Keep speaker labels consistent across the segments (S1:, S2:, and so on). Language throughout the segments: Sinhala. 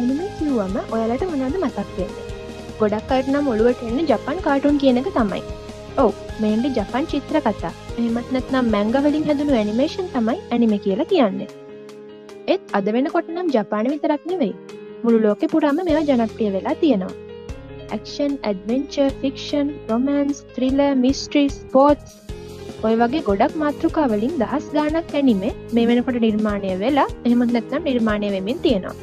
S1: අනිම කිව්වම ඔයාලට මොනද මතක්වෙන්න ගොඩක් අයට නම් ඔළුවට එන්න ජපන් කාටුන් කියනක තමයි. ඔව් මේන්ඩි ජපන් චිත්‍ර කතා. එහමත් නැත්නම් මැංගවලින් හැදුණු ඇනිමේෂන් තමයි ඇනිම කියලා කියන්නේ. ඒත් අද වෙනකොට නම් ජපාන විතරක් නෙවෙයි. මුළු ලෝකෙ පුරාම මෙවා ජනප්‍රිය වෙලා තියෙනවා. Action adventure fiction romance thriller mysteries sports ඔය වගේ ගොඩක් මාතෘකාවලින් දහස් ගානක් ඇනිමේ මේ වෙනකොට නිර්මාණය වෙලා එහමත් නැත්නම් නිර්මාණය වෙමින් තියෙනවා.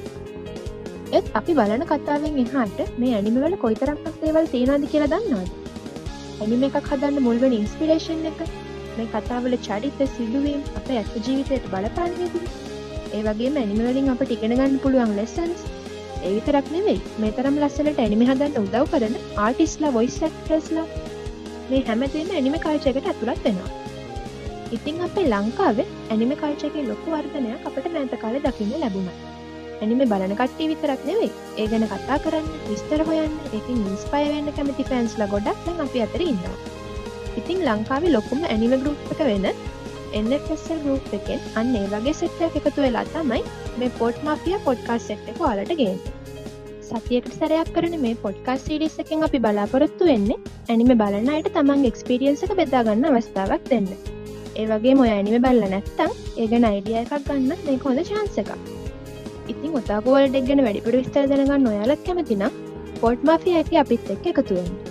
S1: එත් අපි බලන කතාවෙන් එහාට මේ ඇනිමවල කොයිතරක්ක් දේවල් තියෙනද කියලා දන්නවාද? ඇනිම එකක් හදන්න මුල්වන ඉන්ස්පිරේෂන් එක. මේ කතාවල චරිත සිදුවීම් අප ඇත්ත ජීවිතයට බලපාන්නේද ඒ වගේ මැනිමවලින් අප ටිගෙන ගන්න පුළුවන් ලෙසන්ස් ඒවිතරක් නෙවෙයි මේ තරම් ලස්සලට ඇනිමි හදන්න උදව් කරන ආටිස්ලා වොයිස් ක්ටස්ලා මේ හැමදේම ඇනිම කාල්චයකට ඇතුළත් වෙනවා. ඉතිං අපේ ලංකාව ඇනිම කාල්චයගේ ලොකු වර්ධනයක් අපට මෑත කාල දකින්න ලැබුණ. ඇනිම බලන කට්ටි විතරක් නෙවෙයි. ඒ ගැන කතා කරන්න විස්තර හොයන්න ඉතින් ඉන්ස්පයවෙන්න කැමති පැන්ස්ල ගොඩක් දැන් අපි අතර ඉන්නවා. ඉතිං ලංකාවේ ලොකුම ඇනිම ගරුප්ක වෙන එන්නසල් ගරුප් එකෙන් අන්න ඒ වගේ සෙට්ට එකතු වෙලා තමයි මේ පොට් මාෆිය පොඩ්කාස් සෙට් එක වාලට ගේන්න. සතියකට සැරයක් කරන මේ පොඩ්කාස් සිරිස් එකෙන් අපි බලාපොරොත්තු වෙන්නේ ඇනිම බලන්න අයට තමන් එක්ස්පිරියන්සක බෙදාගන්න අවස්ථාවක් දෙන්න. ඒ වගේ මොය ඇනිම බල්ල නැත්තං ඒගන අයිඩිය එකක් ගන්න මේ හොඳ ශාන්සක ඉතින් ඔතාකුවල් ඩෙක්ගෙන වැඩිපුර විස්තර දෙනගන්න නොයාලත් කැමතිනම් පොට් මාෆිය ඇති අපිත් එක් එකතුවෙන්